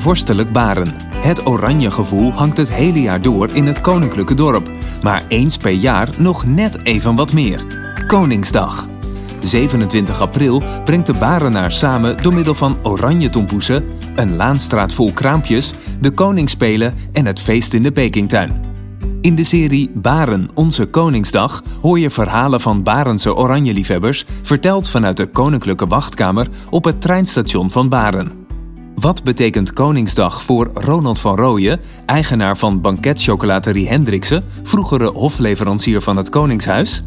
vorstelijk Baren. Het oranje gevoel hangt het hele jaar door in het koninklijke dorp. Maar eens per jaar nog net even wat meer. Koningsdag. 27 april brengt de Barenaar samen door middel van oranje tompoesen, een laanstraat vol kraampjes, de koningsspelen en het feest in de Pekingtuin. In de serie Baren, onze Koningsdag hoor je verhalen van Barense oranjeliefhebbers, verteld vanuit de Koninklijke Wachtkamer op het treinstation van Baren. Wat betekent Koningsdag voor Ronald van Rooyen, eigenaar van banketchocolaterie Hendrikse, vroegere hofleverancier van het Koningshuis?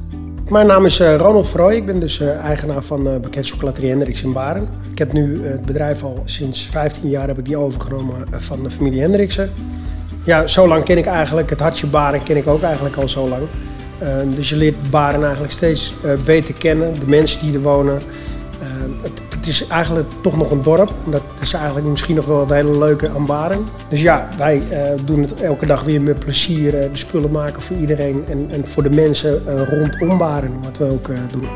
Mijn naam is uh, Ronald Verrooy. Ik ben dus uh, eigenaar van uh, banketchocolaterie Hendricks in Baren. Ik heb nu het bedrijf al sinds 15 jaar heb ik die overgenomen van de familie Hendriksen. Ja, zo lang ken ik eigenlijk het hartje Baren ken ik ook eigenlijk al zo lang. dus je leert Baren eigenlijk steeds beter kennen, de mensen die er wonen. Het, het, is eigenlijk toch nog een dorp. Dat is eigenlijk misschien nog wel het hele leuke aan Baren. Dus ja, wij doen het elke dag weer met plezier. de spullen maken voor iedereen en, en voor de mensen rondom Baren, wat we ook doen.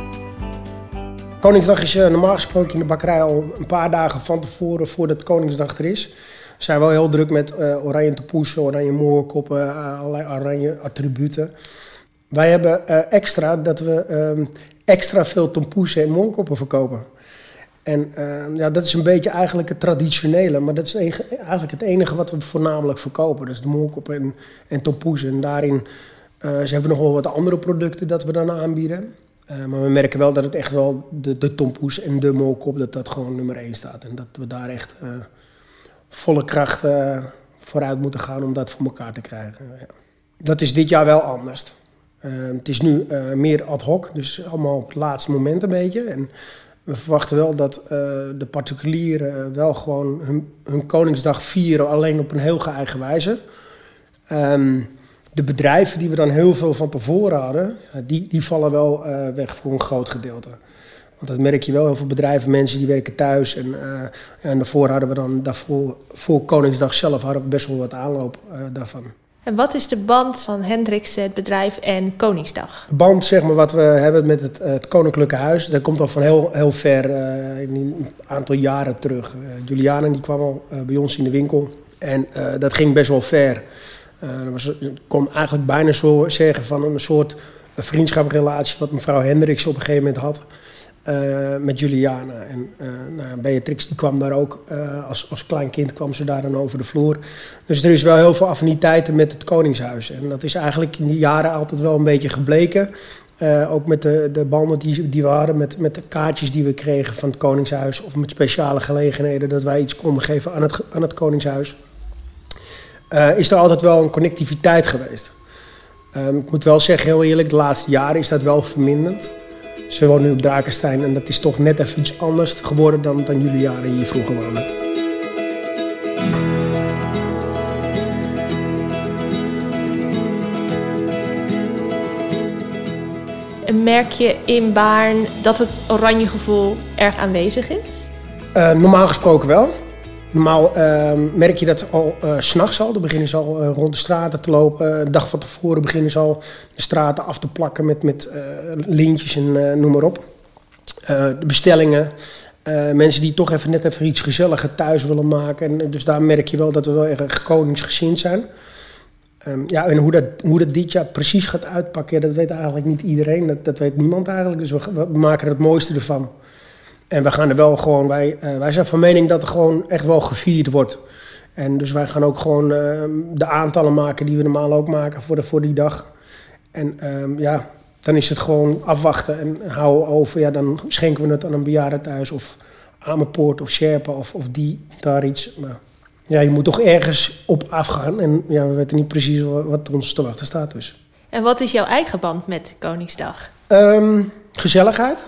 Koningsdag is normaal gesproken in de bakkerij al een paar dagen van tevoren voordat Koningsdag er is zijn wel heel druk met uh, oranje topoesen, oranje moorkoppen, uh, allerlei oranje attributen. Wij hebben uh, extra dat we um, extra veel tompoesen en moorkoppen verkopen. En ja, dat is een beetje eigenlijk het traditionele, maar dat is eigenlijk het enige wat we voornamelijk verkopen. Dus de moorkoppen en, en tompoesen. En daarin ze hebben we nog wel wat andere producten dat we dan aanbieden. maar we merken wel dat het echt wel de, de tompoes en de moorkop, dat dat gewoon nummer 1 staat. En dat we daar echt volle kracht uh, vooruit moeten gaan om dat voor elkaar te krijgen. Ja. Dat is dit jaar wel anders. Uh, het is nu uh, meer ad hoc, dus allemaal op het laatste moment een beetje. En we verwachten wel dat de particulieren wel gewoon hun, hun, Koningsdag vieren, alleen op een heel geëigen wijze. Um, de bedrijven die we dan heel veel van tevoren hadden, die, die vallen wel weg voor een groot gedeelte. Want dat merk je wel, heel veel bedrijven, mensen die werken thuis. En, en daarvoor hadden we dan, daarvoor, voor Koningsdag zelf, best wel wat aanloop daarvan. En wat is de band van Hendricks, het bedrijf, en Koningsdag? Band, zeg maar, wat we hebben met het, het Koninklijke Huis, dat komt al van heel, heel ver, uh, een aantal jaren terug. Juliana die kwam al bij ons in de winkel en dat ging best wel ver. dat was, kon eigenlijk bijna zo zeggen van een soort vriendschaprelatie wat mevrouw Hendricks op een gegeven moment had. Uh, met Juliana. En uh, nou, Beatrix die kwam daar ook, uh, als, als klein kind kwam ze daar dan over de vloer. Dus er is wel heel veel affiniteiten met het Koningshuis. En dat is eigenlijk in die jaren altijd wel een beetje gebleken. ook met de, de banden die, die we hadden, met, met de kaartjes die we kregen van het Koningshuis. Of met speciale gelegenheden dat wij iets konden geven aan het, aan het Koningshuis. is er altijd wel een connectiviteit geweest. Um, ik moet wel zeggen, heel eerlijk, de laatste jaren is dat wel verminderd. Ze wonen nu op Drakenstein en dat is toch net even iets anders geworden dan, dan jullie jaren hier vroeger wonen. En merk je in Baarn dat het oranje gevoel erg aanwezig is? Uh, normaal gesproken wel. Normaal uh, merk je dat al uh, s'nachts al. Dan beginnen ze al uh, rond de straten te lopen. Een dag van tevoren beginnen ze al de straten af te plakken met, met lintjes en noem maar op. de bestellingen. mensen die toch even net even iets gezelliger thuis willen maken. En, dus daar merk je wel dat we wel erg koningsgezind zijn. Um, ja, en hoe dat, hoe dat dit jaar precies gaat uitpakken, dat weet eigenlijk niet iedereen. Dat, dat weet niemand eigenlijk. Dus we, we maken er het mooiste ervan. En we gaan er wel gewoon, wij, uh, wij zijn van mening dat er gewoon echt wel gevierd wordt. En dus wij gaan ook gewoon uh, de aantallen maken die we normaal ook maken voor, de, voor die dag. En uh, ja, dan is het gewoon afwachten en houden over. Ja, dan schenken we het aan een bejaarde thuis of Amerpoort of Sherpa of, of die, daar iets. Maar ja, je moet toch ergens op afgaan. En ja, we weten niet precies wat ons te wachten staat dus. En wat is jouw eigen band met Koningsdag? Um, gezelligheid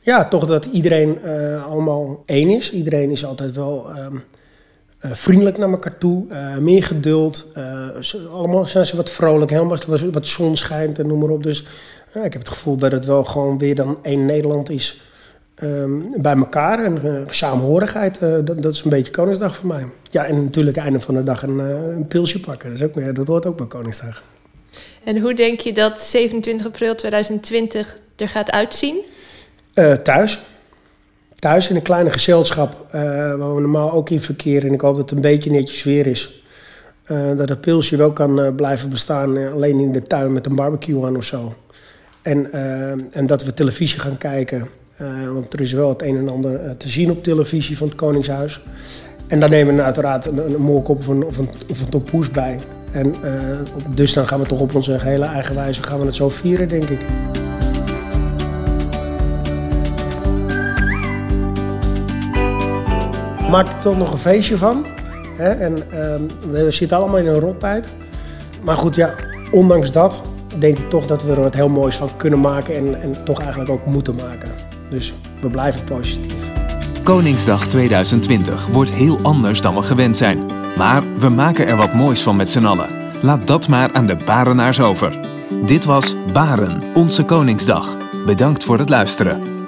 ja, toch dat iedereen uh, allemaal één is. Iedereen is altijd wel um, uh, vriendelijk naar elkaar toe, uh, meer geduld. Allemaal zijn ze wat vrolijk, helemaal wat, wat zon schijnt en noem maar op. Dus ik heb het gevoel dat het wel gewoon weer dan één Nederland is um, bij elkaar. En samenhorigheid, dat, dat, is een beetje Koningsdag voor mij. Ja, en natuurlijk einde van de dag een, een pilsje pakken. Dat, is ook, ja, dat hoort ook bij Koningsdag. En hoe denk je dat 27 april 2020 er gaat uitzien? Uh, thuis. thuis in een kleine gezelschap, uh, waar we normaal ook in verkeren. En ik hoop dat het een beetje netjes weer is. Uh, dat het pilsje wel kan blijven bestaan, alleen in de tuin met een barbecue aan of zo. En, en dat we televisie gaan kijken. want er is wel het een en ander te zien op televisie van het Koningshuis. En dan nemen we uiteraard een, een moorkop of een, of een, of een bij. En dus dan gaan we toch op onze hele eigen wijze gaan we het zo vieren, denk ik. Maak er toch nog een feestje van. Hè? En uh, we zitten allemaal in een rottijd. Maar goed, ja, ondanks dat denk ik toch dat we er wat heel moois van kunnen maken en, en toch eigenlijk ook moeten maken. Dus we blijven positief. Koningsdag 2020 wordt heel anders dan we gewend zijn. Maar we maken er wat moois van met z'n allen. Laat dat maar aan de Barenaars over. Dit was Baren, onze Koningsdag. Bedankt voor het luisteren.